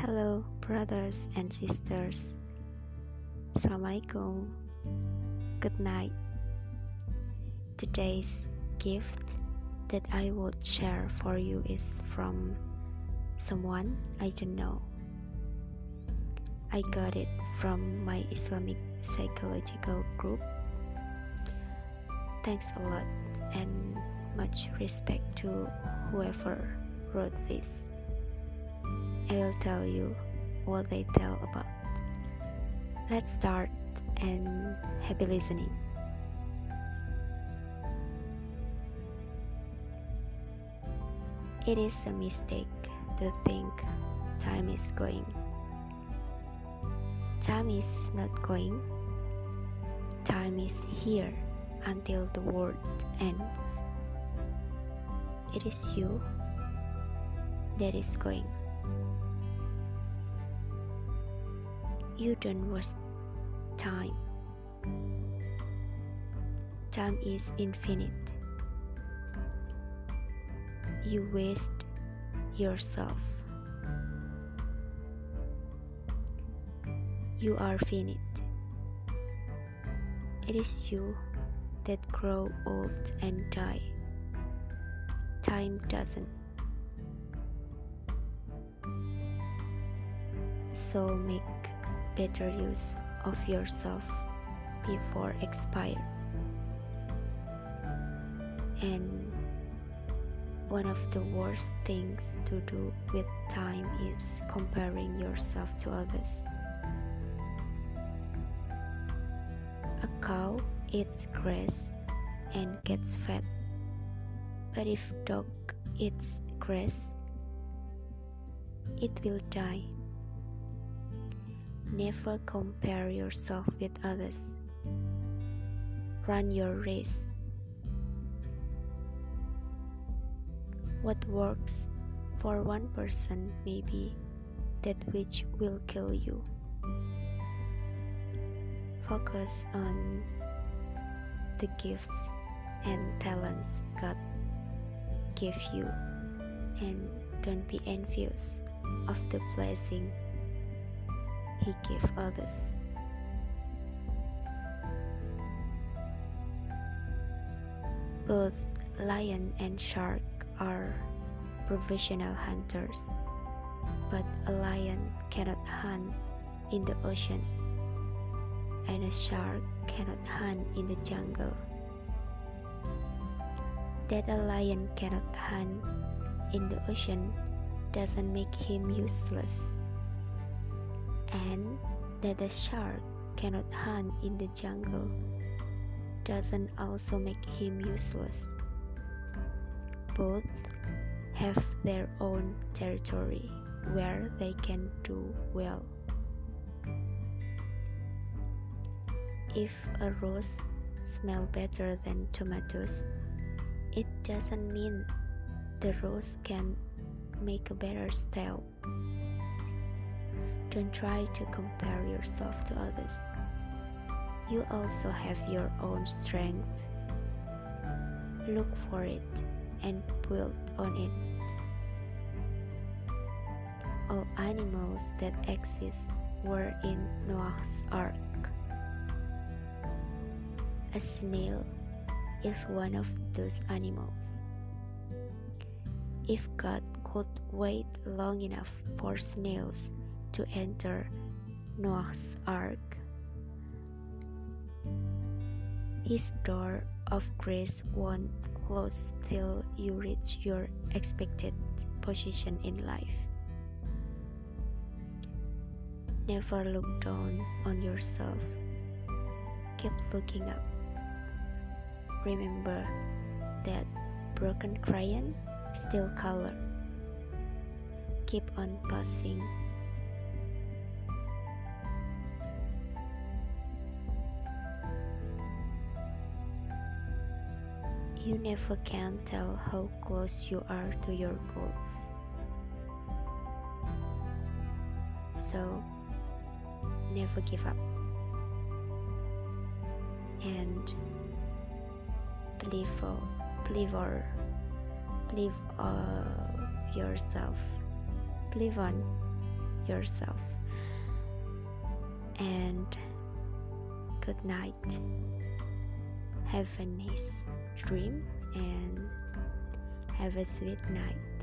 Hello, brothers and sisters. Assalamualaikum. Good night. Today's gift that I would share for you is from someone I don't know. I got it from my Islamic psychological group. Thanks a lot and much respect to whoever wrote this. I will tell you what they tell about. Let's start and happy listening. It is a mistake to think time is going. Time is not going. Time is here until the world ends. It is you that is going. You don't waste time. Time is infinite. You waste yourself. You are finite. It is you that grow old and die. Time doesn't. So make better use of yourself before expire. And one of the worst things to do with time is comparing yourself to others. A cow eats grass and gets fat. But if dog eats grass, it will die. Never compare yourself with others. Run your race. What works for one person may be that which will kill you. Focus on the gifts and talents God gave you and don't be envious of the blessing He gave others. Both lion and shark are professional hunters, but a lion cannot hunt in the ocean, and a shark cannot hunt in the jungle. That a lion cannot hunt in the ocean doesn't make him useless, and that a shark cannot hunt in the jungle doesn't also make him useless. Both have their own territory where they can do well. If a rose smells better than tomatoes, it doesn't mean the rose can make a better style. Don't try to compare yourself to others. You also have your own strength. Look for it and build on it. All animals that exist were in Noah's Ark. A snail is one of those animals. If God could wait long enough for snails to enter Noah's Ark, his door of grace won't close till you reach your expected position in life. Never look down on yourself. Keep looking up. Remember that broken crayon still color. Keep on passing. You never can tell how close you are to your goals. So, never give up. And believe, believe or Live uh, yourself. believe on yourself. And good night. Have a nice dream and have a sweet night.